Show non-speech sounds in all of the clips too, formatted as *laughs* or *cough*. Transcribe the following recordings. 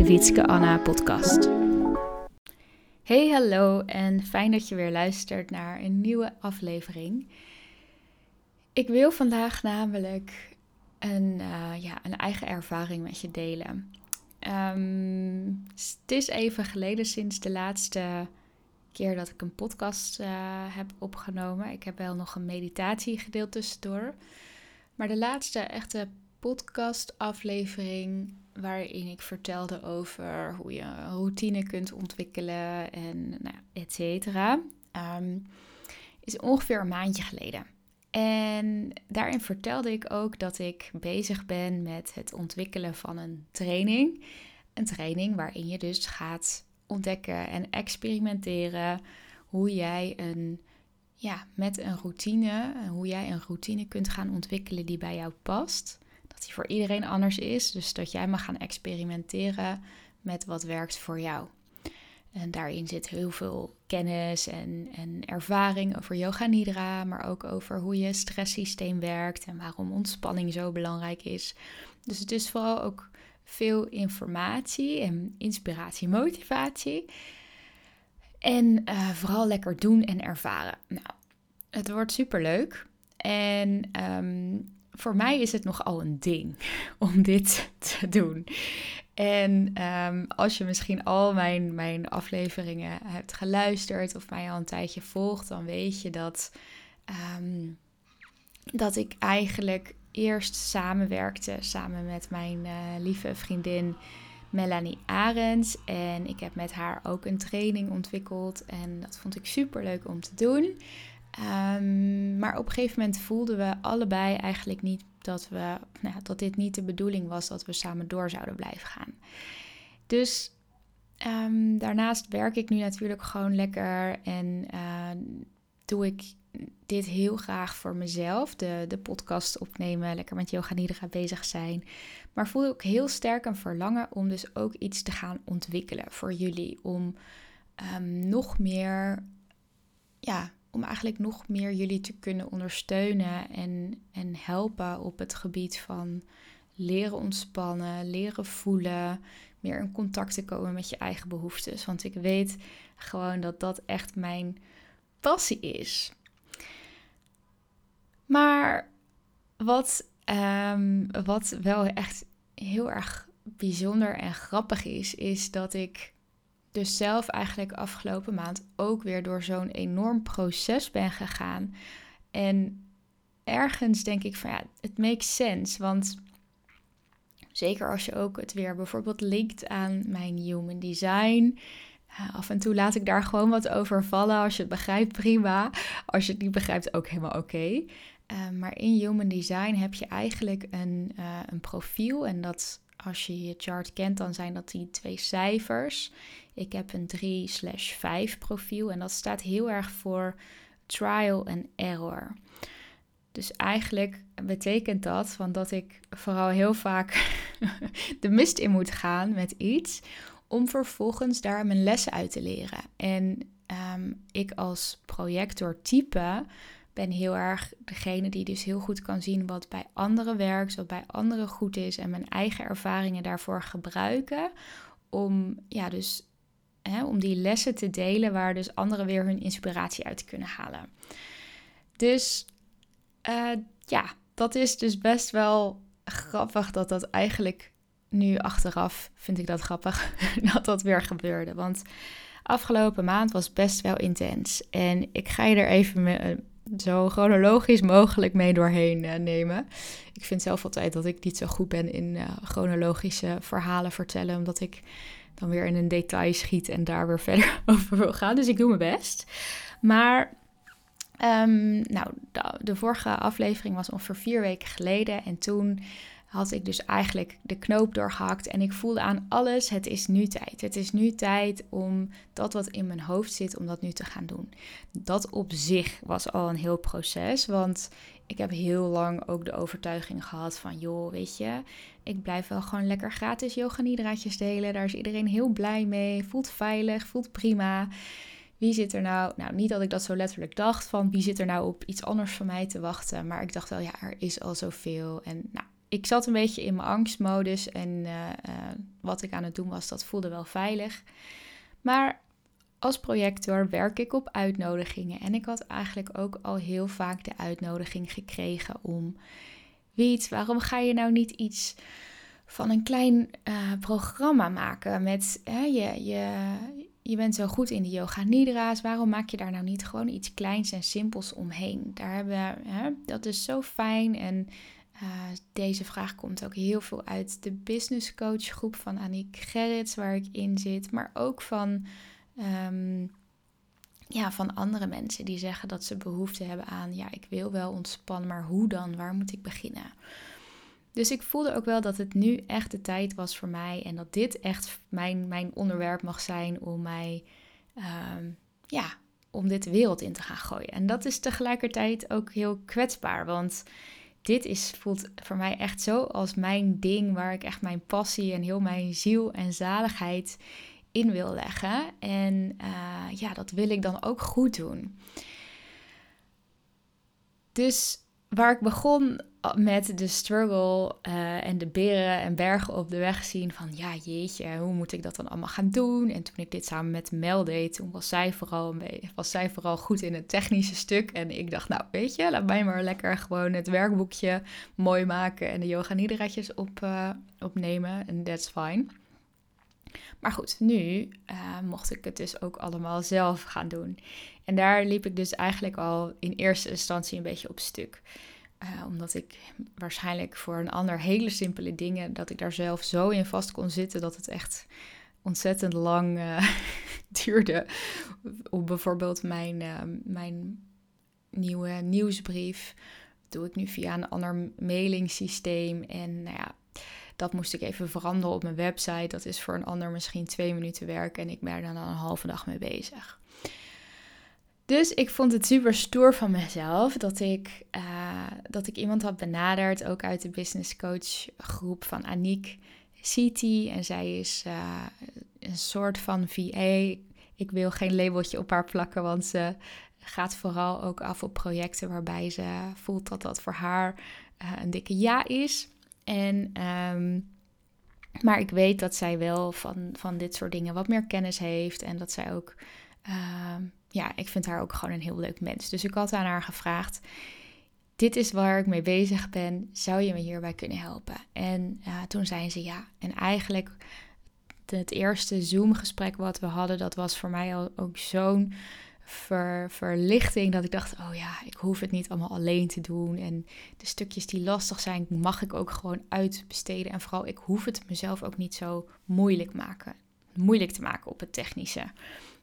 de Wietske Anna podcast. Hey, hallo en fijn dat je weer luistert naar een nieuwe aflevering. Ik wil vandaag namelijk een, eh, ja, een eigen ervaring met je delen. Ehm, het is even geleden sinds de laatste keer dat ik een podcast uh, heb opgenomen. Ik heb wel nog een meditatie gedeeld tussendoor. Maar de laatste echte podcast-aflevering waarin ik vertelde over hoe je een routine kunt ontwikkelen en nou, et cetera, ehm, is ongeveer een maandje geleden. En daarin vertelde ik ook dat ik bezig ben met het ontwikkelen van een training. Een training waarin je dus gaat ontdekken en experimenteren hoe jij een, ja, met een routine, hoe jij een routine kunt gaan ontwikkelen die bij jou past die voor iedereen anders is. Dus dat jij mag gaan experimenteren met wat werkt voor jou. En daarin zit heel veel kennis en, en ervaring over yoga nidra, maar ook over hoe je stresssysteem werkt en waarom ontspanning zo belangrijk is. Dus het is vooral ook veel informatie en inspiratie, motivatie. En uh, vooral lekker doen en ervaren. Nou, het wordt super leuk. En um, voor mij is het nogal een ding *laughs* om dit te doen. En ehm, als je misschien al mijn, mijn afleveringen hebt geluisterd of mij al een tijdje volgt, dan weet je dat, ehm, dat ik eigenlijk eerst samenwerkte samen met mijn uh, lieve vriendin Melanie Arends. En ik heb met haar ook een training ontwikkeld en dat vond ik super leuk om te doen. Um, maar op een gegeven moment voelden we allebei eigenlijk niet dat, we, nou, dat dit niet de bedoeling was dat we samen door zouden blijven gaan. Dus um, daarnaast werk ik nu natuurlijk gewoon lekker en uh, doe ik dit heel graag voor mezelf. De, de podcast opnemen, lekker met yoga nidra bezig zijn. Maar voel ik heel sterk een verlangen om dus ook iets te gaan ontwikkelen voor jullie. Om um, nog meer ja, om eigenlijk nog meer jullie te kunnen ondersteunen en, en helpen op het gebied van leren ontspannen, leren voelen, meer in contact te komen met je eigen behoeftes. Want ik weet gewoon dat dat echt mijn passie is. Maar wat, um, wat wel echt heel erg bijzonder en grappig is, is dat ik dus zelf eigenlijk afgelopen maand ook weer door zo'n enorm proces ben gegaan. En ergens denk ik van ja, het makes sense. Want zeker als je ook het weer bijvoorbeeld linkt aan mijn human design. Uh, af en toe laat ik daar gewoon wat over vallen. Als je het begrijpt, prima. Als je het niet begrijpt, ook helemaal oké. Eh, maar in Human Design heb je eigenlijk een, uh, een profiel. En dat als je je chart kent, dan zijn dat die twee cijfers. Ik heb een 3/5 profiel en dat staat heel erg voor trial and error. Dus eigenlijk betekent dat van dat ik vooral heel vaak *laughs* de mist in moet gaan met iets, om vervolgens daar mijn lessen uit te leren. En ehm, ik als projector type ben heel erg degene die dus heel goed kan zien wat bij anderen werkt, wat bij anderen goed is en mijn eigen ervaringen daarvoor gebruiken om ja, dus hè, om die lessen te delen waar dus anderen weer hun inspiratie uit kunnen halen. Dus uh, ja, dat is dus best wel grappig dat dat eigenlijk nu achteraf vind ik dat grappig *laughs* dat dat weer gebeurde. Want afgelopen maand was best wel intens. En ik ga je er even me, zo chronologisch mogelijk mee doorheen uh, nemen. Ik vind zelf altijd dat ik niet zo goed ben in chronologische verhalen vertellen, omdat ik dan weer in een detail schiet en daar weer *laughs* verder over wil gaan. Dus ik doe mijn best. Maar um, nou, de, de, vorige aflevering was ongeveer vier weken geleden. En toen had ik dus eigenlijk de knoop doorgehakt en ik voelde aan alles, het is nu tijd. Het is nu tijd om dat wat in mijn hoofd zit, om dat nu te gaan doen. Dat op zich was al een heel proces, want ik heb heel lang ook de overtuiging gehad van, joh, weet je, ik blijf wel gewoon lekker gratis yoga nidraatjes delen. Daar is iedereen heel blij mee, voelt veilig, voelt prima. Wie zit er nou? Nou, niet dat ik dat zo letterlijk dacht van wie zit er nou op iets anders van mij te wachten, maar ik dacht wel, ja, er is al zoveel. En nou, ik zat een beetje in mijn angstmodus en uh, wat ik aan het doen was, dat voelde wel veilig. Maar als projector werk ik op uitnodigingen en ik had eigenlijk ook al heel vaak de uitnodiging gekregen om Waarom ga je nou niet iets van een klein uh, programma maken met hè, je, je, je bent zo goed in de yoga nidra's, waarom maak je daar nou niet gewoon iets kleins en simpels omheen? Daar hebben, hè, dat is zo fijn. En uh, deze vraag komt ook heel veel uit de business coach groep van Aniek Gerrits, waar ik in zit, maar ook van, um, ja, van andere mensen die zeggen dat ze behoefte hebben aan, ja, ik wil wel ontspannen, maar hoe dan? Waar moet ik beginnen? Dus ik voelde ook wel dat het nu echt de tijd was voor mij en dat dit echt mijn, mijn onderwerp mag zijn om mij, um, ja, om dit de wereld in te gaan gooien. En dat is tegelijkertijd ook heel kwetsbaar, want dit is, voelt voor mij echt zo als mijn ding waar ik echt mijn passie en heel mijn ziel en zaligheid in wil leggen. En uh, ja, dat wil ik dan ook goed doen. Dus waar ik begon met de struggle uh, en de beren en bergen op de weg zien van ja jeetje, hoe moet ik dat dan allemaal gaan doen? En toen ik dit samen met Mel deed, toen was zij vooral, was zij vooral goed in het technische stuk. En ik dacht nou weet je, laat mij maar lekker gewoon het werkboekje mooi maken en de yoga nidra'tjes op, uh, opnemen en that's fine. Maar goed, nu uh, mocht ik het dus ook allemaal zelf gaan doen. En daar liep ik dus eigenlijk al in eerste instantie een beetje op stuk. Uh, omdat ik waarschijnlijk voor een ander hele simpele dingen, dat ik daar zelf zo in vast kon zitten dat het echt ontzettend lang uh, *laughs* duurde. Op bijvoorbeeld mijn, mijn nieuwe nieuwsbrief doe ik nu via een ander mailingsysteem. En nou ja, dat moest ik even veranderen op mijn website. Dat is voor een ander misschien twee minuten werk en ik ben er dan een halve dag mee bezig. Dus ik vond het super stoer van mezelf dat ik, uh, dat ik iemand had benaderd, ook uit de business coach groep van Aniek City. En zij is uh, een soort van VA. Ik wil geen labeltje op haar plakken, want ze gaat vooral ook af op projecten waarbij ze voelt dat dat voor haar uh, een dikke ja is. En, um, maar ik weet dat zij wel van, van dit soort dingen wat meer kennis heeft en dat zij ook um, ja, ik vind haar ook gewoon een heel leuk mens. Dus ik had aan haar gevraagd: Dit is waar ik mee bezig ben. Zou je me hierbij kunnen helpen? En uh, toen zei ze ja. En eigenlijk het eerste Zoom-gesprek wat we hadden, dat was voor mij al ook zo'n ver, verlichting. Dat ik dacht: Oh ja, ik hoef het niet allemaal alleen te doen. En de stukjes die lastig zijn, mag ik ook gewoon uitbesteden. En vooral, ik hoef het mezelf ook niet zo moeilijk, maken, moeilijk te maken op het technische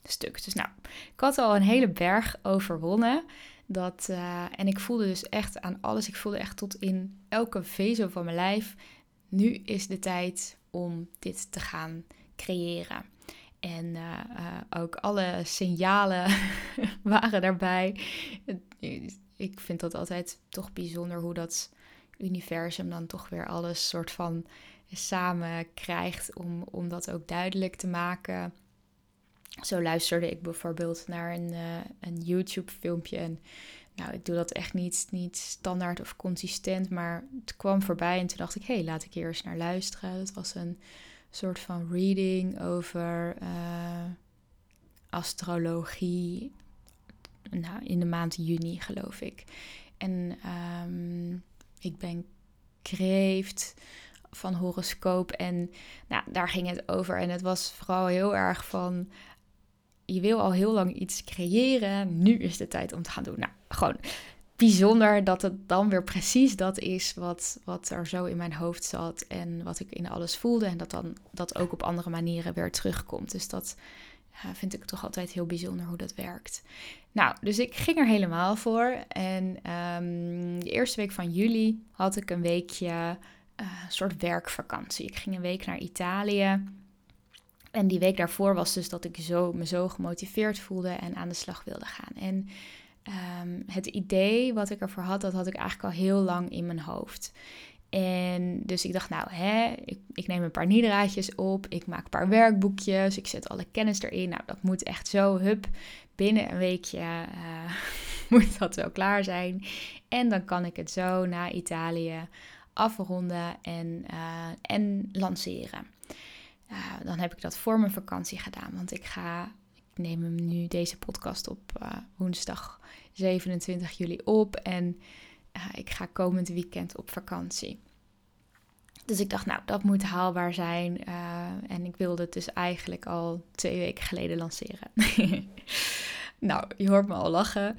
stuk. Dus nou, ik had al een hele berg overwonnen. Dat, uh, en ik voelde dus echt aan alles. Ik voelde echt tot in elke vezel van mijn lijf. Nu is de tijd om dit te gaan creëren. En uh, uh, ook alle signalen *laughs* waren daarbij. Ik vind dat altijd toch bijzonder hoe dat universum dan toch weer alles soort van samen krijgt om, om dat ook duidelijk te maken. Zo luisterde ik bijvoorbeeld naar een, uh, een YouTube-filmpje. En nou, ik doe dat echt niet, niet standaard of consistent, maar het kwam voorbij en toen dacht ik, hé, hey, laat ik hier eens naar luisteren. Het was een soort van reading over uh, astrologie. Nou, in de maand juni, geloof ik. En um, ik ben kreeft van horoscoop. En nou, daar ging het over. En het was vooral heel erg van je wil al heel lang iets creëren. Nu is de tijd om te gaan doen. Nou, gewoon bijzonder dat het dan weer precies dat is wat, wat er zo in mijn hoofd zat en wat ik in alles voelde. En dat dan dat ook op andere manieren weer terugkomt. Dus dat vind ik toch altijd heel bijzonder hoe dat werkt. Nou, dus ik ging er helemaal voor. En um, de eerste week van juli had ik een weekje een soort werkvakantie. Ik ging een week naar Italië. En die week daarvoor was dus dat ik zo, me zo gemotiveerd voelde en aan de slag wilde gaan. En ehm, het idee wat ik ervoor had, dat had ik eigenlijk al heel lang in mijn hoofd. En dus ik dacht, nou, hè, ik, ik neem een paar nidraadjes op, ik maak een paar werkboekjes, ik zet alle kennis erin. Nou, dat moet echt zo, hup, binnen een weekje uh, *laughs* moet dat wel klaar zijn. En dan kan ik het zo naar Italië afronden en, uh, en lanceren. Uh, dan heb ik dat voor mijn vakantie gedaan, want ik ga, ik neem hem nu deze podcast op woensdag 27 juli op en ik ga komend weekend op vakantie. Dus ik dacht, nou, dat moet haalbaar zijn. Uh, en ik wilde het dus eigenlijk al twee weken geleden lanceren. *laughs* nou, je hoort me al lachen.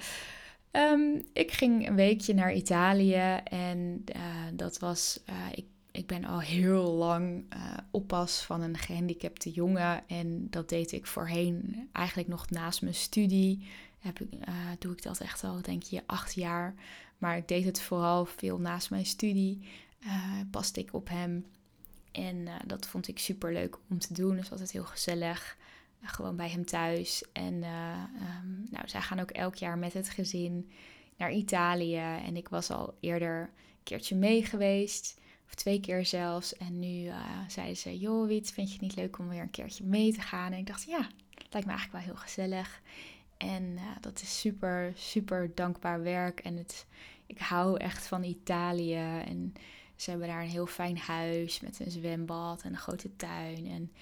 Um, ik ging een weekje naar Italië en uh, dat was, ik, ik ben al heel lang oppas van een gehandicapte jongen. En dat deed ik voorheen eigenlijk nog naast mijn studie. Heb ik, doe ik dat echt al, denk je, acht jaar. Maar ik deed het vooral veel naast mijn studie. Uh, paste ik op hem. En uh, dat vond ik super leuk om te doen. Dus altijd heel gezellig. Gewoon bij hem thuis. En um, nou, zij gaan ook elk jaar met het gezin naar Italië. En ik was al eerder een keertje mee geweest. Of twee keer zelfs. En nu zeiden ze: Joh, Wiet, vind je het niet leuk om weer een keertje mee te gaan? En ik dacht: Ja, lijkt me eigenlijk wel heel gezellig. En dat is super, super dankbaar werk. En het, ik hou echt van Italië. En ze hebben daar een heel fijn huis met een zwembad en een grote tuin. En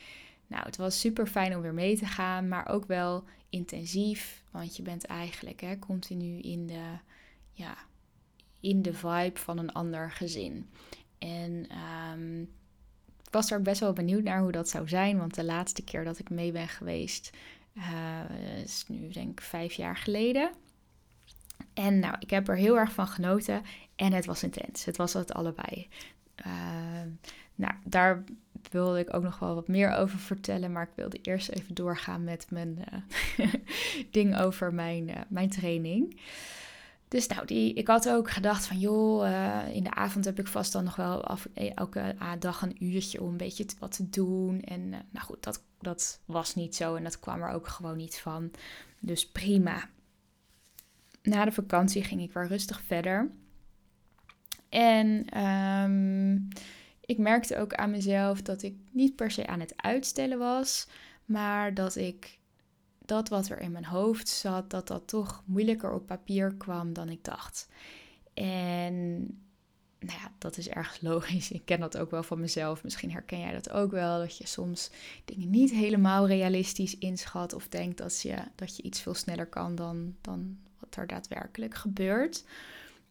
nou, het was super fijn om weer mee te gaan, maar ook wel intensief. Want je bent eigenlijk hè, continu in de, ja, in de vibe van een ander gezin. En um, ik was daar best wel benieuwd naar hoe dat zou zijn. Want de laatste keer dat ik mee ben geweest, uh, is nu denk ik vijf jaar geleden. En nou, ik heb er heel erg van genoten en het was intens. Het was het allebei. Uh, nou, daar wilde ik ook nog wel wat meer over vertellen, maar ik wilde eerst even doorgaan met mijn uh, *laughs* ding over mijn, uh, mijn training. Dus nou, die, ik had ook gedacht van joh, uh, in de avond heb ik vast dan nog wel af, elke dag een uurtje om een beetje wat te doen. En nou goed, dat, dat was niet zo en dat kwam er ook gewoon niet van. Dus prima na de vakantie ging ik weer rustig verder. En um, ik merkte ook aan mezelf dat ik niet per se aan het uitstellen was, maar dat ik dat wat er in mijn hoofd zat, dat dat toch moeilijker op papier kwam dan ik dacht. En nou ja, dat is erg logisch. Ik ken dat ook wel van mezelf. Misschien herken jij dat ook wel. Dat je soms dingen niet helemaal realistisch inschat. Of denkt dat je, dat je iets veel sneller kan dan, dan wat er daadwerkelijk gebeurt.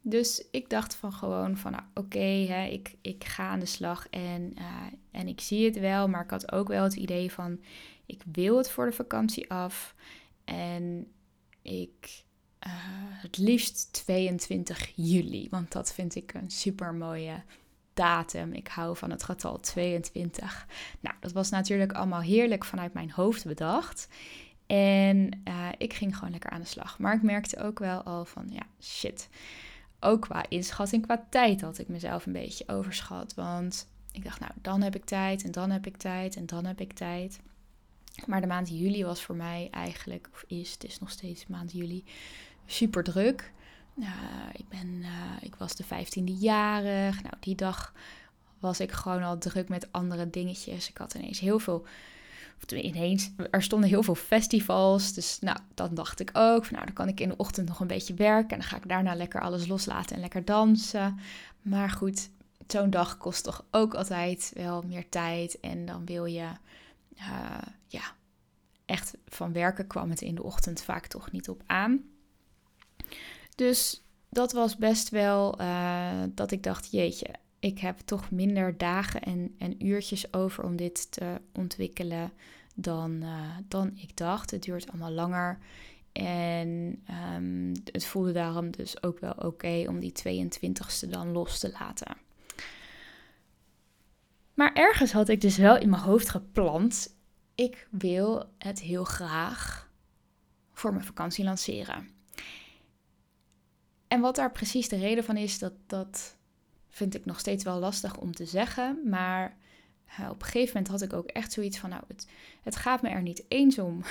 Dus ik dacht van gewoon van, nou, oké, ik, ik ga aan de slag en, uh, en ik zie het wel. Maar ik had ook wel het idee van, ik wil het voor de vakantie af. En ik, uh, het liefst 22 juli, want dat vind ik een super mooie datum. Ik hou van het getal 22. Nou, dat was natuurlijk allemaal heerlijk vanuit mijn hoofd bedacht. En uh, ik ging gewoon lekker aan de slag. Maar ik merkte ook wel al van, ja, shit. Ook qua inschatting, qua tijd had ik mezelf een beetje overschat. Want ik dacht, nou, dan heb ik tijd en dan heb ik tijd en dan heb ik tijd. Maar de maand juli was voor mij eigenlijk, of is, het is nog steeds maand juli, super druk. Uh, ik, ben, uh, ik was de 15e jarig. Nou, die dag was ik gewoon al druk met andere dingetjes. Ik had ineens heel veel of ineens, er stonden heel veel festivals. Dus nou, dan dacht ik ook, van, nou, dan kan ik in de ochtend nog een beetje werken. En dan ga ik daarna lekker alles loslaten en lekker dansen. Maar goed, zo'n dag kost toch ook altijd wel meer tijd. En dan wil je, ja, echt van werken kwam het in de ochtend vaak toch niet op aan. Dus dat was best wel uh, dat ik dacht, jeetje, ik heb toch minder dagen en, en uurtjes over om dit te ontwikkelen dan, uh, dan ik dacht. Het duurt allemaal langer. En um, het voelde daarom dus ook wel oké om die 22ste dan los te laten. Maar ergens had ik dus wel in mijn hoofd gepland. Ik wil het heel graag voor mijn vakantie lanceren. En wat daar precies de reden van is, dat, dat vind ik nog steeds wel lastig om te zeggen. Maar op een gegeven moment had ik ook echt zoiets van, nou, het, het gaat me er niet eens om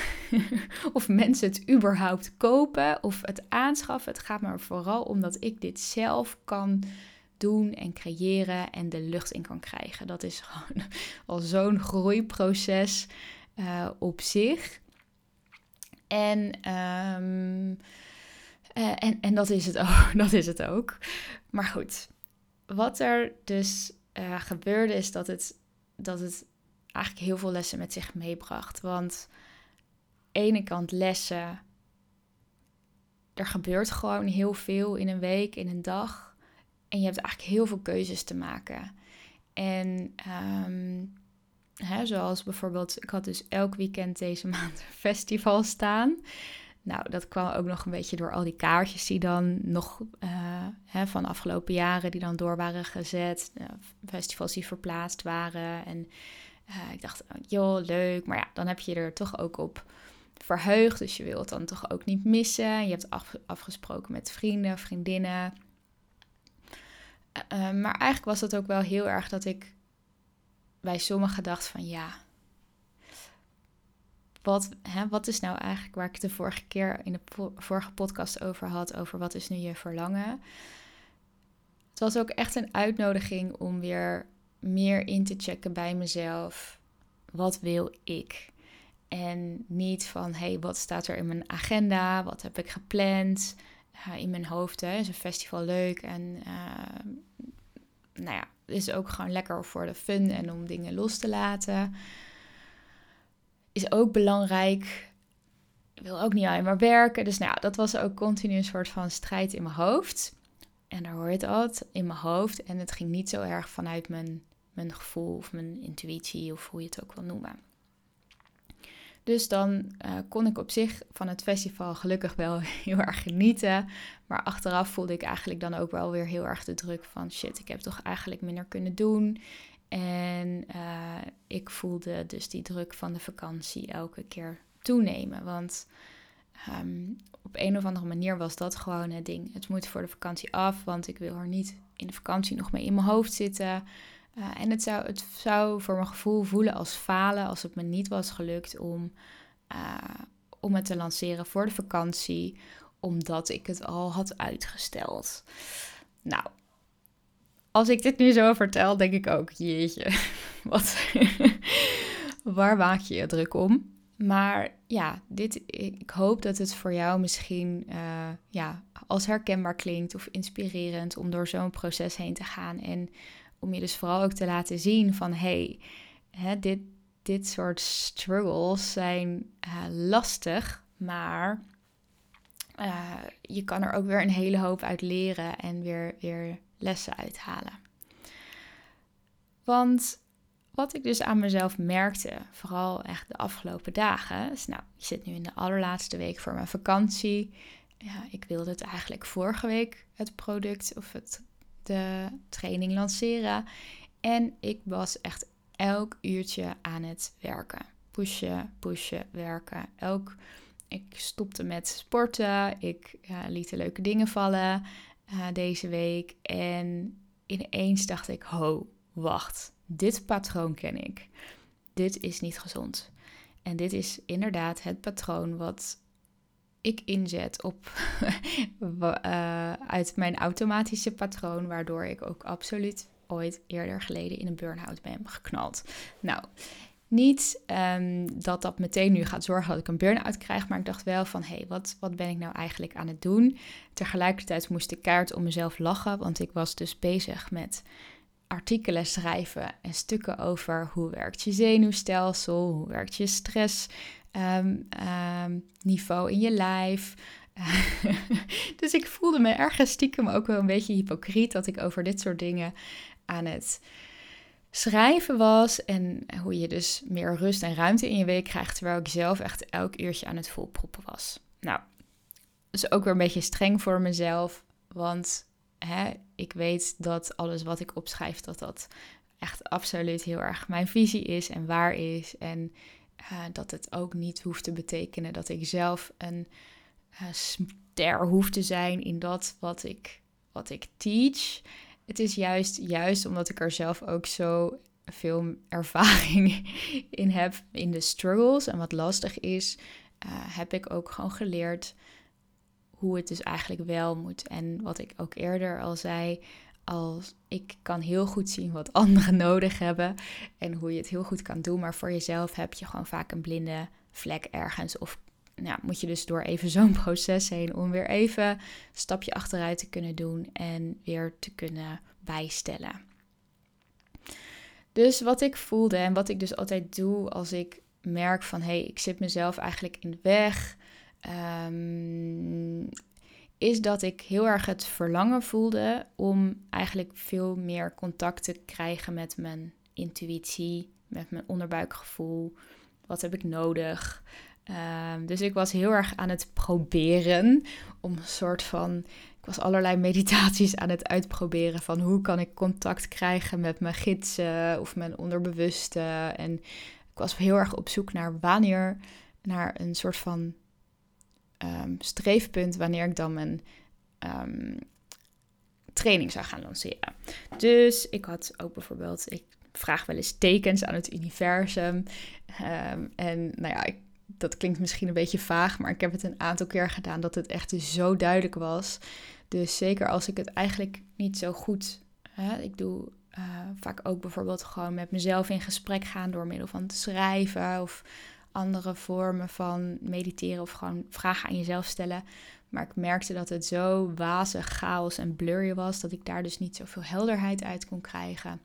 *laughs* of mensen het überhaupt kopen of het aanschaffen. Het gaat me er vooral om dat ik dit zelf kan doen en creëren en de lucht in kan krijgen. Dat is *laughs* gewoon al zo'n groeiproces uh, op zich. En, ehm, eh, en, en dat, is het *laughs* ook, dat is het ook. Maar goed, wat er dus uh, gebeurde is dat het, dat het eigenlijk heel veel lessen met zich meebracht. Want ene kant lessen, er gebeurt gewoon heel veel in een week, in een dag. En je hebt eigenlijk heel veel keuzes te maken. En um, zoals bijvoorbeeld, ik had dus elk weekend deze maand festival staan. Nou, dat kwam ook nog een beetje door al die kaartjes die dan nog uh, hè, van afgelopen jaren, die dan door waren gezet. Uh, festivals die verplaatst waren. En uh, ik dacht, oh, joh, leuk. Maar ja, dan heb je er toch ook op verheugd. Dus je wilt dan toch ook niet missen. Je hebt af, afgesproken met vrienden, vriendinnen. maar eigenlijk was het ook wel heel erg dat ik bij sommigen dacht van ja, wat, hè, wat is nou eigenlijk waar ik de vorige keer in de vorige podcast over had, over wat is nu je verlangen. Het was ook echt een uitnodiging om weer meer in te checken bij mezelf. Wat wil ik? En niet van, hey, wat staat er in mijn agenda? Wat heb ik gepland? in mijn hoofd hè, is een festival leuk. En uh, nou ja, is ook gewoon lekker voor de fun en om dingen los te laten is ook belangrijk. Ik wil ook niet alleen maar werken. Dus nou dat was ook continu een soort van strijd in mijn hoofd. En daar hoor je het altijd in mijn hoofd. En het ging niet zo erg vanuit mijn, mijn gevoel of mijn intuïtie of hoe je het ook wil noemen. Dus dan uh, kon ik op zich van het festival gelukkig wel *laughs* heel erg genieten. Maar achteraf voelde ik eigenlijk dan ook wel weer heel erg de druk van shit, ik heb toch eigenlijk minder kunnen doen. En uh, ik voelde dus die druk van de vakantie elke keer toenemen. Want um, op een of andere manier was dat gewoon het ding. Het moet voor de vakantie af, want ik wil er niet in de vakantie nog mee in mijn hoofd zitten. En het zou, het zou voor mijn gevoel voelen als falen als het me niet was gelukt om, uh, om het te lanceren voor de vakantie, omdat ik het al had uitgesteld. Nou, als ik dit nu zo vertel, denk ik ook, jeetje, *laughs* wat, waar maak je je druk om? Maar ja, dit, ik hoop dat het voor jou misschien uh, ja, als herkenbaar klinkt of inspirerend om door zo'n proces heen te gaan. En om je dus vooral ook te laten zien van hey, hè, dit, dit soort struggles zijn uh, lastig, maar uh, je kan er ook weer een hele hoop uit leren en weer, weer lessen uithalen. Want wat ik dus aan mezelf merkte, vooral echt de afgelopen dagen, is nou, ik zit nu in de allerlaatste week voor mijn vakantie. Ja, ik wilde het eigenlijk vorige week, het product of het, de training lanceren. En ik was echt elk uurtje aan het werken. Pushen, pushen, werken. Elk, ik stopte met sporten. Ik ja, liet de leuke dingen vallen. Eh, deze week. En ineens dacht ik, ho, wacht, dit patroon ken ik. Dit is niet gezond. En dit is inderdaad het patroon wat ik inzet op *laughs* uh, uit mijn automatische patroon, waardoor ik ook absoluut ooit eerder geleden in een burn-out ben geknald. Nou, niet um, dat dat meteen nu gaat zorgen dat ik een burn-out krijg, maar ik dacht wel van, hé, hey, wat, wat ben ik nou eigenlijk aan het doen? Tegelijkertijd moest ik kaart om mezelf lachen, want ik was dus bezig met artikelen schrijven en stukken over hoe werkt je zenuwstelsel, hoe werkt je stressniveau um, um, in je lijf. *laughs* dus ik voelde me ergens stiekem ook wel een beetje hypocriet dat ik over dit soort dingen aan het schrijven was. En hoe je dus meer rust en ruimte in je week krijgt. Terwijl ik zelf echt elk uurtje aan het volproppen was. Nou, dus ook weer een beetje streng voor mezelf. Want hè, ik weet dat alles wat ik opschrijf, dat dat echt absoluut heel erg mijn visie is en waar is. En uh, dat het ook niet hoeft te betekenen dat ik zelf een uh, ster hoef te zijn in dat wat ik, wat ik teach. het is juist, juist omdat ik er zelf ook zo veel ervaring *laughs* in heb in de struggles en wat lastig is, uh, heb ik ook gewoon geleerd hoe het dus eigenlijk wel moet. En wat ik ook eerder al zei, als ik kan heel goed zien wat *laughs* anderen nodig hebben en hoe je het heel goed kan doen, maar voor jezelf heb je gewoon vaak een blinde vlek ergens of nou, moet je dus door even *laughs* zo'n proces heen om weer even een stapje achteruit te kunnen doen en weer te kunnen bijstellen. Dus wat ik voelde en wat ik dus altijd doe als ik merk van hé, hey, ik zit mezelf eigenlijk in de weg, um, is dat ik heel erg het verlangen voelde om eigenlijk veel meer contact te krijgen met mijn intuïtie, met mijn onderbuikgevoel. Wat heb ik nodig? Um, dus ik was heel erg aan het proberen om een soort van. Ik was allerlei *laughs* meditaties aan het uitproberen van hoe kan ik contact krijgen met mijn gidsen of mijn onderbewuste. En ik was heel erg op zoek naar wanneer, naar een soort van um, streefpunt wanneer ik dan mijn um, training zou gaan lanceren. Dus ik had ook bijvoorbeeld, ik vraag wel eens tekens aan het universum. Um, en nou ja, ik, dat klinkt misschien een beetje vaag, maar ik heb het een aantal keer gedaan dat het echt zo duidelijk was. Dus zeker als ik het eigenlijk niet zo goed. Hè, ik doe uh, vaak ook bijvoorbeeld gewoon met mezelf in gesprek gaan door middel van te schrijven of andere vormen van mediteren of gewoon vragen aan jezelf stellen. Maar ik merkte dat het zo wazig, chaos en blurry was dat ik daar dus niet zoveel helderheid uit kon krijgen.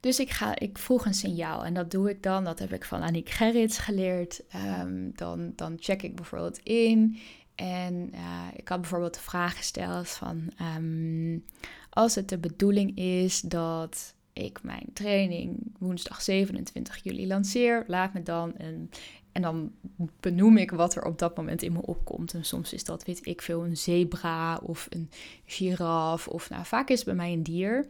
Dus ik, ga, ik vroeg een signaal en dat doe ik dan. Dat heb ik van Aniek Gerrits geleerd. Um, dan, dan check ik bijvoorbeeld in. En uh, ik had bijvoorbeeld de vraag gesteld van... Um, als het de bedoeling is dat ik mijn training woensdag 27 juli lanceer, laat me dan een. En dan benoem ik wat er op dat moment in me opkomt. En soms is dat, weet ik veel, een zebra of een giraf. Of nou, vaak is het bij mij een dier.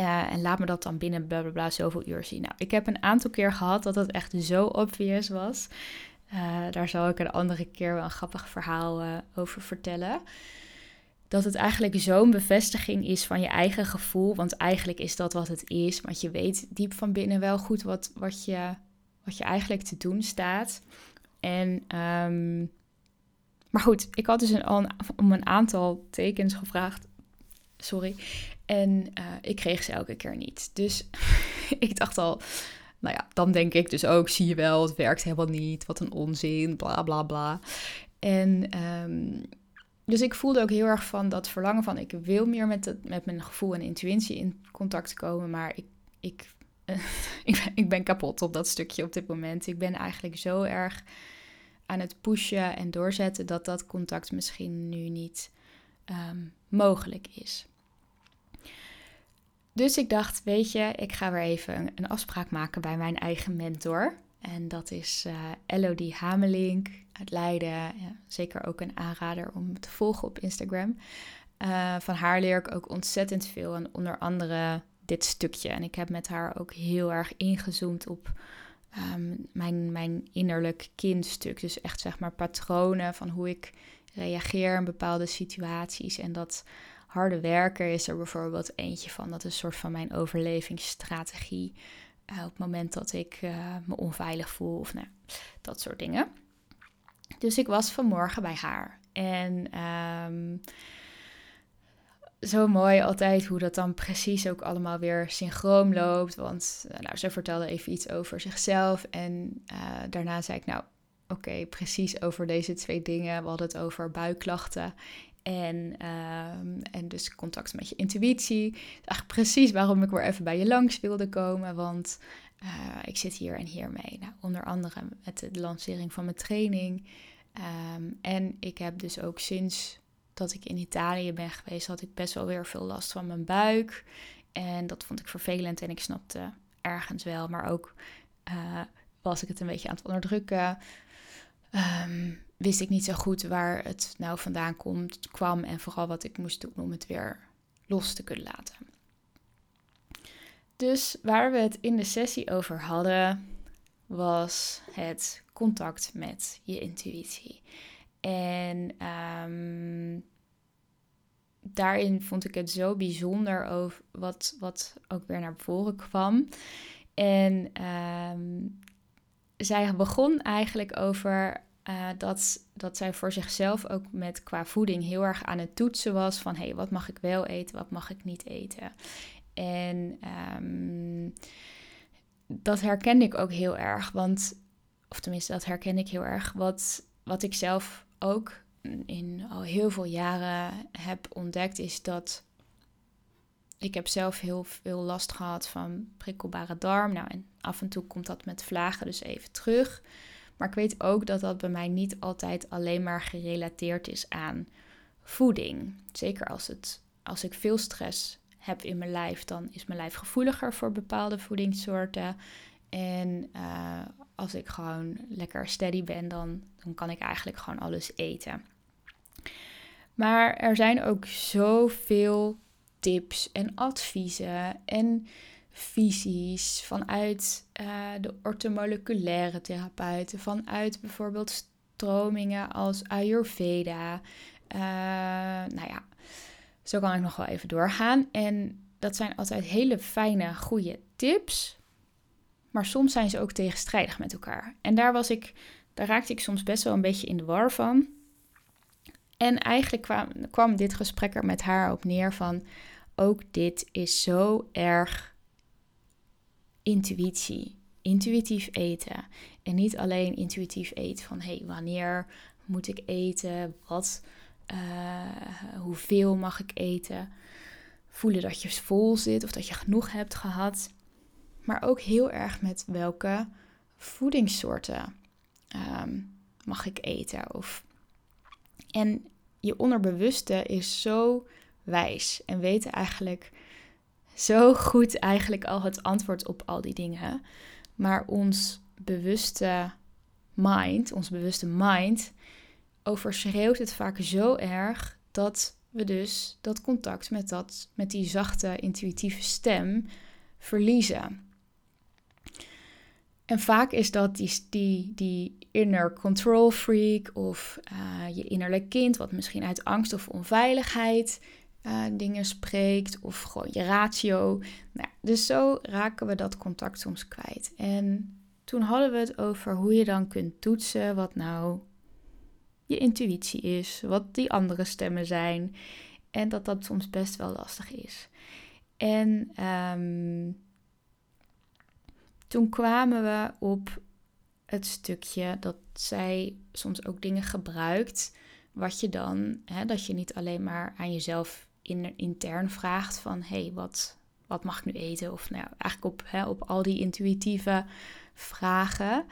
Uh, en laat me dat dan binnen bla zoveel uur zien. Nou, ik heb een aantal keer gehad dat dat echt zo obvious was. Uh, daar zal ik een andere keer wel een grappig verhaal uh, over vertellen dat het eigenlijk zo'n bevestiging is van je eigen gevoel. Want eigenlijk is dat wat het is. Want je weet diep van binnen wel goed wat, wat, je, wat je eigenlijk te doen staat. En, um, maar goed, ik had dus een, om een aantal tekens gevraagd. Sorry. En uh, ik kreeg ze elke keer niet. Dus *laughs* ik dacht al, nou ja, dan denk ik dus ook, zie je wel, het werkt helemaal niet. Wat een onzin, bla bla bla. En um, dus ik voelde ook heel erg van dat verlangen van ik wil meer met, het, met mijn gevoel en intuïtie in contact komen, maar ik, ik, *laughs* ik, ben, ik ben kapot op dat stukje op dit moment. Ik ben eigenlijk zo erg aan het pushen en doorzetten dat dat contact misschien nu niet um, mogelijk is. Dus ik dacht, weet je, ik ga weer even een afspraak maken bij mijn eigen mentor. En dat is uh, Elodie Hamelink uit Leiden. Ja, zeker ook een aanrader om te volgen op Instagram. Uh, van haar leer ik ook ontzettend veel. En onder andere dit stukje. En ik heb met haar ook heel erg ingezoomd op um, mijn, mijn innerlijk kindstuk. Dus echt zeg maar patronen van hoe ik reageer in bepaalde situaties. En dat harde werken is er bijvoorbeeld eentje van. Dat is een soort van mijn overlevingsstrategie. Uh, op het moment dat ik uh, me onveilig voel of nou, dat soort dingen. Dus ik was vanmorgen bij haar. En um, zo mooi altijd hoe dat dan precies ook allemaal weer synchroon loopt. Want uh, nou, ze vertelde even iets over zichzelf. En daarna zei ik, nou, oké, precies over deze twee dingen. We hadden het over buikklachten. En, um, en dus contact met je intuïtie. Eigenlijk precies waarom ik weer even bij je langs wilde komen. Want uh, ik zit hier en hier mee. Nou, onder andere met de lancering van mijn training. Um, en ik heb dus ook sinds dat ik in Italië ben geweest, had ik best wel weer veel last van mijn buik. En dat vond ik vervelend en ik snapte ergens wel. Maar ook uh, was ik het een beetje aan het onderdrukken. Um, wist ik niet zo goed waar het nou vandaan komt, kwam en vooral wat ik moest doen om het weer los te kunnen laten. Dus waar we het in de sessie over hadden, was het contact met je intuïtie. En um, daarin vond ik het zo bijzonder over wat, wat ook weer naar voren kwam. En ehm, zij begon eigenlijk over uh, dat, dat zij voor zichzelf ook met qua voeding heel erg aan het toetsen was van hé, hey, wat mag ik wel eten, wat mag ik niet eten. En um, dat herkende ik ook heel erg, want, of tenminste, dat herken ik heel erg, wat, wat ik zelf ook in al heel veel jaren heb ontdekt, is dat ik heb zelf heel veel last gehad van prikkelbare darm. Nou, en af en toe komt dat met vlagen dus even terug. Maar ik weet ook dat dat bij mij niet altijd alleen maar gerelateerd is aan voeding. Zeker als, het, als ik veel stress heb in mijn lijf, dan is mijn lijf gevoeliger voor bepaalde voedingssoorten. En uh, als ik gewoon lekker steady ben, dan, dan kan ik eigenlijk gewoon alles eten. Maar er zijn ook zoveel tips en adviezen en visies vanuit uh, de ortomoleculaire therapeuten, vanuit bijvoorbeeld stromingen als Ayurveda. Uh, nou ja, zo kan ik nog wel even doorgaan. En dat zijn altijd hele fijne, goede tips. Maar soms zijn ze ook tegenstrijdig met elkaar. En daar was ik, daar raakte ik soms best wel een beetje in de war van. En eigenlijk kwam, kwam dit gesprek er met haar op neer van ook dit is zo erg intuïtie. Intuïtief eten. En niet alleen intuïtief eten van hé, hey, wanneer moet ik eten? Wat, uh, hoeveel mag ik eten? Voelen dat je vol zit of dat je genoeg hebt gehad. Maar ook heel erg met welke voedingssoorten um, mag ik eten. Of... En je onderbewuste is zo wijs en weet eigenlijk zo goed eigenlijk al het antwoord op al die dingen. Maar ons bewuste mind, ons bewuste mind, overschreeuwt het vaak zo erg dat we dus dat contact met, dat, met die zachte, intuïtieve stem verliezen. En vaak is dat die, die, die inner control freak of uh, je innerlijk kind, wat misschien uit angst of onveiligheid uh, dingen spreekt, of gewoon je ratio. Nou, dus zo raken we dat contact soms kwijt. En toen hadden we het over hoe je dan kunt toetsen wat nou je intuïtie is, wat die andere stemmen zijn. En dat dat soms best wel lastig is. En um, toen kwamen we op het stukje dat zij soms ook dingen gebruikt. Wat je dan, hè, dat je niet alleen maar aan jezelf in, intern vraagt van hé, hey, wat, wat mag ik nu eten? Of nou, eigenlijk op, hè, op al die intuïtieve vragen.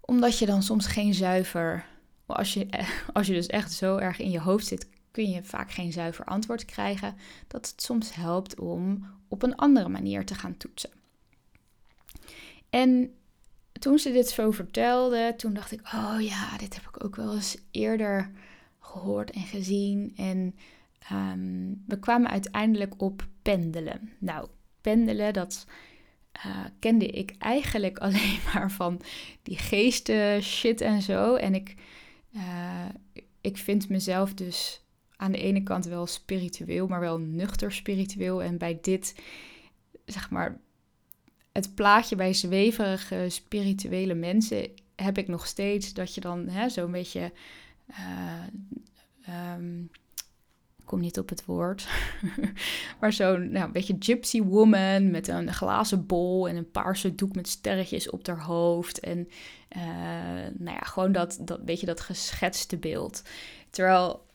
Omdat je dan soms geen zuiver, als je, als je dus echt zo erg in je hoofd zit, kun je vaak geen zuiver antwoord krijgen. Dat het soms helpt om op een andere manier te gaan toetsen. En toen ze dit zo vertelde, toen dacht ik, oh ja, dit heb ik ook wel eens eerder gehoord en gezien. En ehm, we kwamen uiteindelijk op pendelen. Nou, pendelen, dat uh, kende ik eigenlijk *laughs* alleen maar van die geesten shit en zo. En ik, uh, ik vind mezelf dus aan de ene kant wel spiritueel, maar wel nuchter spiritueel. En bij dit, zeg maar, het plaatje bij zweverige spirituele mensen heb ik nog steeds dat je dan zo'n beetje. Uh, kom niet op het woord. *laughs* maar zo'n nou, beetje gypsy woman met een glazen bol en een paarse doek met sterretjes op haar hoofd. En uh, nou ja, gewoon dat, dat beetje dat geschetste beeld. Terwijl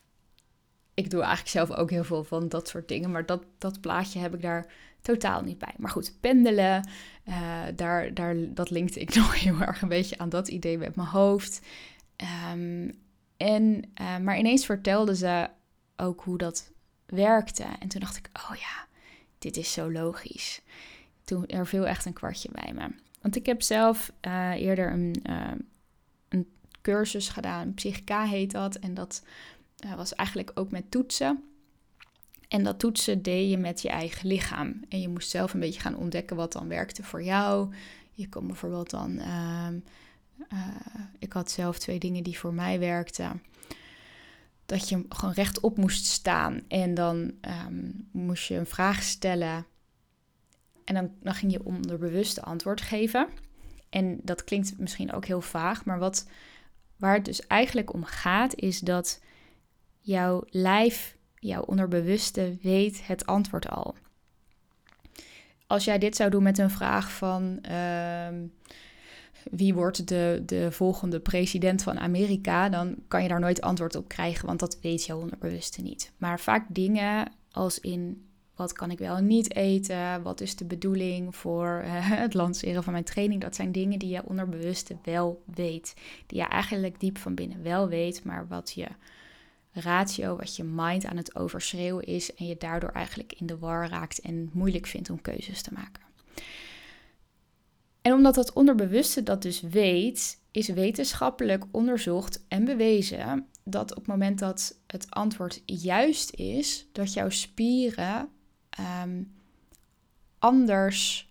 ik doe eigenlijk zelf ook heel veel van dat soort dingen. Maar dat, dat plaatje heb ik daar totaal niet bij. Maar goed, pendelen, uh, daar, daar, dat linkte ik *laughs* nog heel erg een beetje aan dat idee met mijn hoofd. Um, en, uh, maar ineens vertelde ze ook hoe dat werkte. En toen dacht ik, oh ja, dit is zo logisch. Toen er viel echt een kwartje bij me. Want ik heb zelf uh, eerder een, een cursus gedaan, Psychica heet dat. En dat was eigenlijk ook met toetsen. En dat toetsen deed je met je eigen lichaam. En je moest zelf een beetje gaan ontdekken wat dan werkte voor jou. Je kon bijvoorbeeld dan. Uh, ik had zelf twee dingen die voor mij werkten. dat je gewoon rechtop moest staan en dan ehm, moest je een vraag stellen en dan, dan ging je onderbewuste antwoord geven. En dat klinkt misschien ook heel vaag, maar wat, waar het dus eigenlijk om gaat, is dat jouw lijf, jouw onderbewuste, weet het antwoord al. Als jij dit zou doen met een vraag van ehm, wie wordt de, de volgende president van Amerika, dan kan je daar nooit antwoord op krijgen, want dat weet jouw onderbewuste niet. Maar vaak dingen als in wat kan ik wel niet eten? Wat is de bedoeling voor uh, *laughs* het lanceren van mijn training? Dat zijn dingen die je onderbewuste wel weet. Die je eigenlijk diep van binnen wel weet, maar wat je ratio, wat je mind aan het overschreeuwen is. En je daardoor eigenlijk in de war raakt en moeilijk vindt om keuzes te maken. En omdat dat onderbewuste dat dus weet, is wetenschappelijk onderzocht en bewezen dat op het moment dat het antwoord juist is, dat jouw spieren um, anders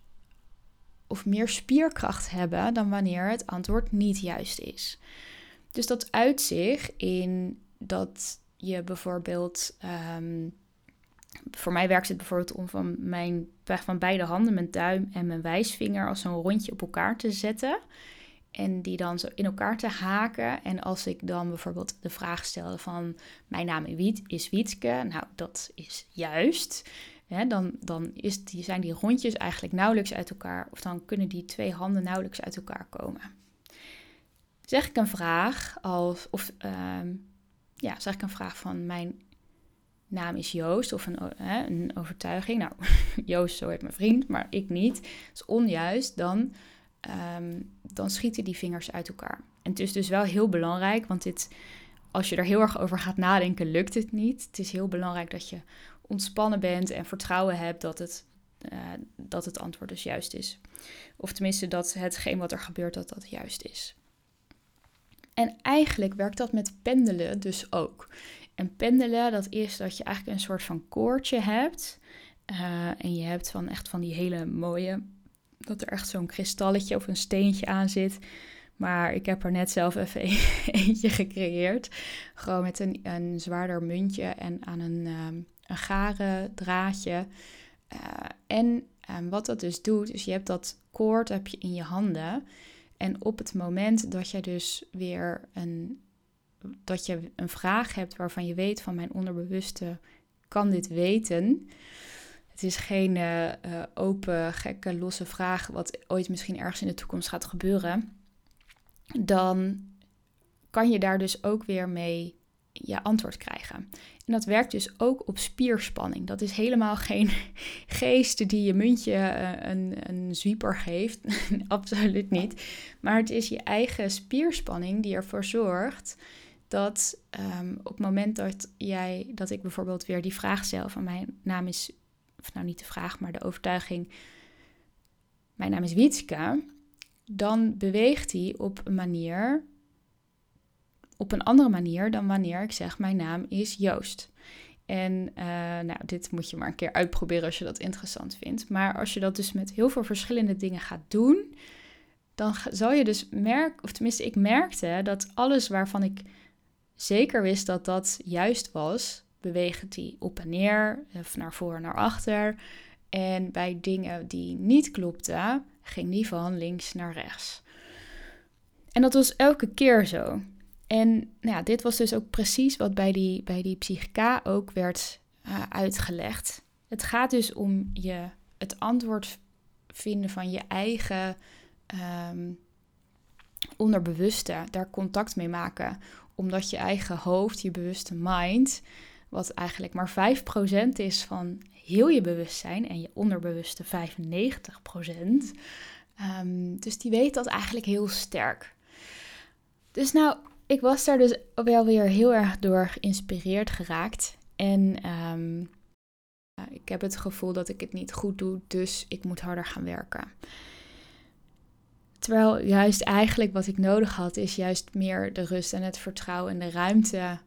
of meer spierkracht hebben dan wanneer het antwoord niet juist is. Dus dat uit zich in dat je bijvoorbeeld. Ehm, voor mij werkt het bijvoorbeeld om van, mijn, van beide handen, mijn duim en mijn wijsvinger, als zo'n rondje op elkaar te zetten. En die dan zo in elkaar te haken. En als ik dan bijvoorbeeld de vraag stel van mijn naam is Wietke, nou dat is juist dan, dan is die, zijn die rondjes eigenlijk nauwelijks uit elkaar, of dan kunnen die twee handen nauwelijks uit elkaar komen. Zeg ik een vraag of uh, ja, zeg ik een vraag van mijn naam is Joost, of een, hè, een overtuiging. Nou, *laughs* Joost, zo heet mijn vriend, maar ik niet. Dat is onjuist, dan, um, dan schieten die vingers uit elkaar. En het is dus wel heel belangrijk, want dit, als je er heel erg over gaat nadenken, lukt het niet. Het is heel belangrijk dat je ontspannen bent en vertrouwen hebt dat het, uh, dat het antwoord dus juist is. Of tenminste dat hetgeen wat er gebeurt, dat dat juist is. En eigenlijk werkt dat met pendelen dus ook. En pendelen, dat is dat je eigenlijk een soort van koordje hebt. Uh, en je hebt van echt van die hele mooie, dat er echt zo'n kristalletje of een steentje aan zit. Maar ik heb er net zelf even *laughs* eentje gecreëerd. Gewoon met een, een zwaarder muntje en aan een, um, een garen draadje. Uh, en um, wat dat dus doet, is je hebt dat koord heb je in je handen. En op het moment dat je dus weer een, dat je een vraag hebt waarvan je weet van mijn onderbewuste kan dit weten. Het is geen uh, open, gekke, losse vraag wat ooit misschien ergens in de toekomst gaat gebeuren. Dan kan je daar dus ook weer mee je antwoord krijgen. En dat werkt dus ook op spierspanning. Dat is helemaal *laughs* geen geest die je muntje eh, een, een zwieper geeft. *laughs* Absoluut niet. Maar het is je eigen spierspanning die ervoor zorgt dat um, op het moment dat jij, dat ik bijvoorbeeld weer die vraag stel van mijn naam is, of nou niet de vraag, maar de overtuiging, mijn naam is Wietske, dan beweegt hij op een manier op een andere manier dan wanneer ik zeg mijn naam is Joost. En uh, nou, dit moet je maar een keer uitproberen als je dat interessant vindt. Maar als je dat dus met heel veel verschillende dingen gaat doen, dan zal je dus merken, of tenminste ik merkte dat alles waarvan ik zeker wist dat dat juist was, beweegt die op en neer, of naar voren en naar achter. En bij dingen die niet klopten, ging die van links naar rechts. En dat was elke keer zo. En nou ja, dit was dus ook precies wat bij die, bij die psychica ook werd uh, uitgelegd. Het gaat dus om je, het antwoord vinden van je eigen um, onderbewuste, daar contact mee maken. Omdat je eigen hoofd, je bewuste mind, wat eigenlijk maar 5% is van heel je bewustzijn en je onderbewuste 95%. Um, ehm, dus die weet dat eigenlijk heel sterk. Dus nou, ik was daar dus wel weer heel erg door geïnspireerd geraakt. En um, ik heb het gevoel dat ik het niet goed doe, dus ik moet harder gaan werken. Terwijl juist eigenlijk wat ik nodig had, is juist meer de rust en het vertrouwen en de ruimte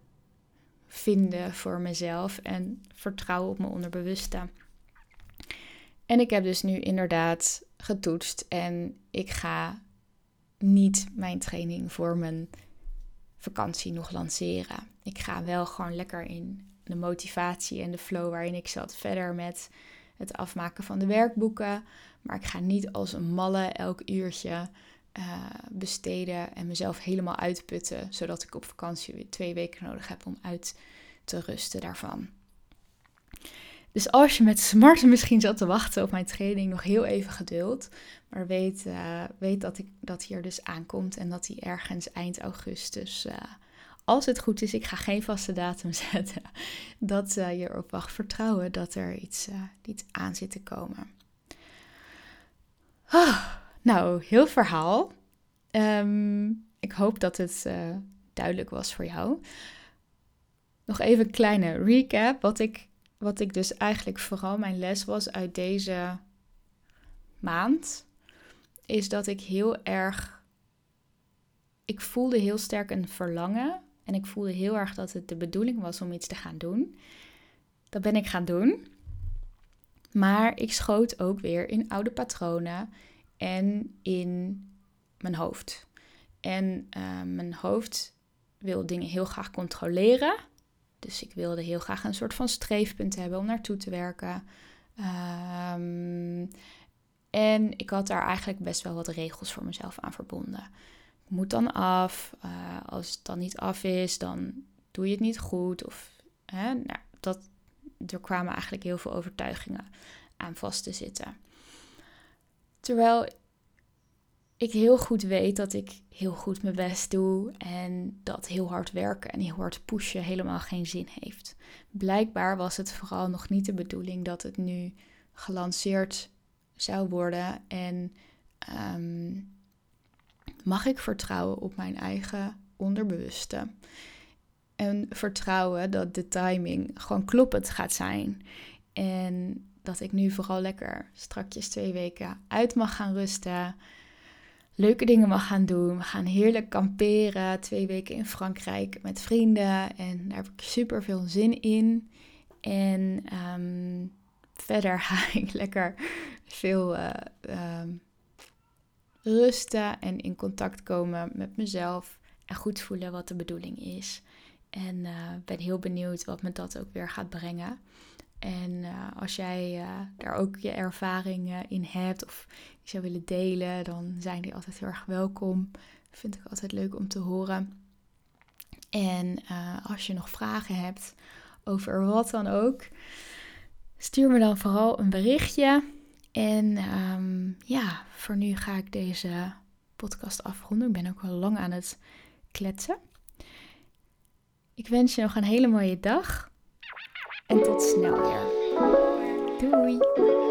vinden voor mezelf en vertrouwen op mijn onderbewuste. En ik heb dus nu inderdaad getoetst en ik ga niet mijn training voor mijn vakantie nog lanceren. Ik ga wel gewoon lekker in de motivatie en de flow waarin ik zat verder met het afmaken van de werkboeken. Maar ik ga niet als een malle elk uurtje uh, besteden en mezelf helemaal uitputten, zodat ik op vakantie weer twee weken nodig heb om uit te rusten daarvan. Dus als je met smart misschien zat te wachten op mijn training, nog heel even geduld. Maar weet, uh, weet dat, ik, dat hier dus aankomt en dat die ergens eind augustus, uh, als het goed is, ik ga geen vaste datum *laughs* zetten, dat uh, je erop wacht vertrouwen dat er iets, iets aan zit te komen. Oh, nou, heel verhaal. Um, ik hoop dat het duidelijk was voor jou. Nog even een kleine recap. Wat ik wat ik dus eigenlijk vooral mijn les was uit deze maand, is dat ik heel erg. Ik voelde heel sterk een verlangen. En ik voelde heel erg dat het de bedoeling was om iets te gaan doen. Dat ben ik gaan doen. Maar ik schoot ook weer in oude patronen en in mijn hoofd. En uh, mijn hoofd wil dingen heel graag controleren. Dus ik wilde heel graag een soort van streefpunt hebben om naartoe te werken. Um, en ik had daar eigenlijk best wel wat regels voor mezelf aan verbonden. Ik moet dan af. Uh, als het dan niet af is, dan doe je het niet goed. Of, hè, nou, dat, er kwamen eigenlijk heel veel overtuigingen aan vast te zitten. Terwijl ik heel goed weet dat ik heel goed mijn best doe en dat heel hard werken en heel hard pushen helemaal geen zin heeft. Blijkbaar was het vooral nog niet de bedoeling dat het nu gelanceerd zou worden en ehm, mag ik vertrouwen op mijn eigen onderbewuste. En vertrouwen dat de timing gewoon kloppend gaat zijn. En dat ik nu vooral lekker strakjes twee weken uit mag gaan rusten leuke dingen mag gaan doen. We gaan heerlijk kamperen, twee weken in Frankrijk met vrienden. En daar heb ik super veel zin in. En ehm, verder *laughs* ga ik lekker veel uh, um, rusten en in contact komen met mezelf. En goed voelen wat de bedoeling is. En uh, ben heel benieuwd wat me dat ook weer gaat brengen. En uh, als jij uh, daar ook je ervaring uh, in hebt of je zou willen delen, dan zijn die altijd heel erg welkom. Vind ik altijd leuk om te horen. En als je nog vragen hebt over wat dan ook, stuur me dan vooral een berichtje. En um, ja, voor nu ga ik deze podcast afronden. Ik ben ook al lang aan het kletsen. Ik wens je nog een hele mooie dag en tot snel weer. Doei!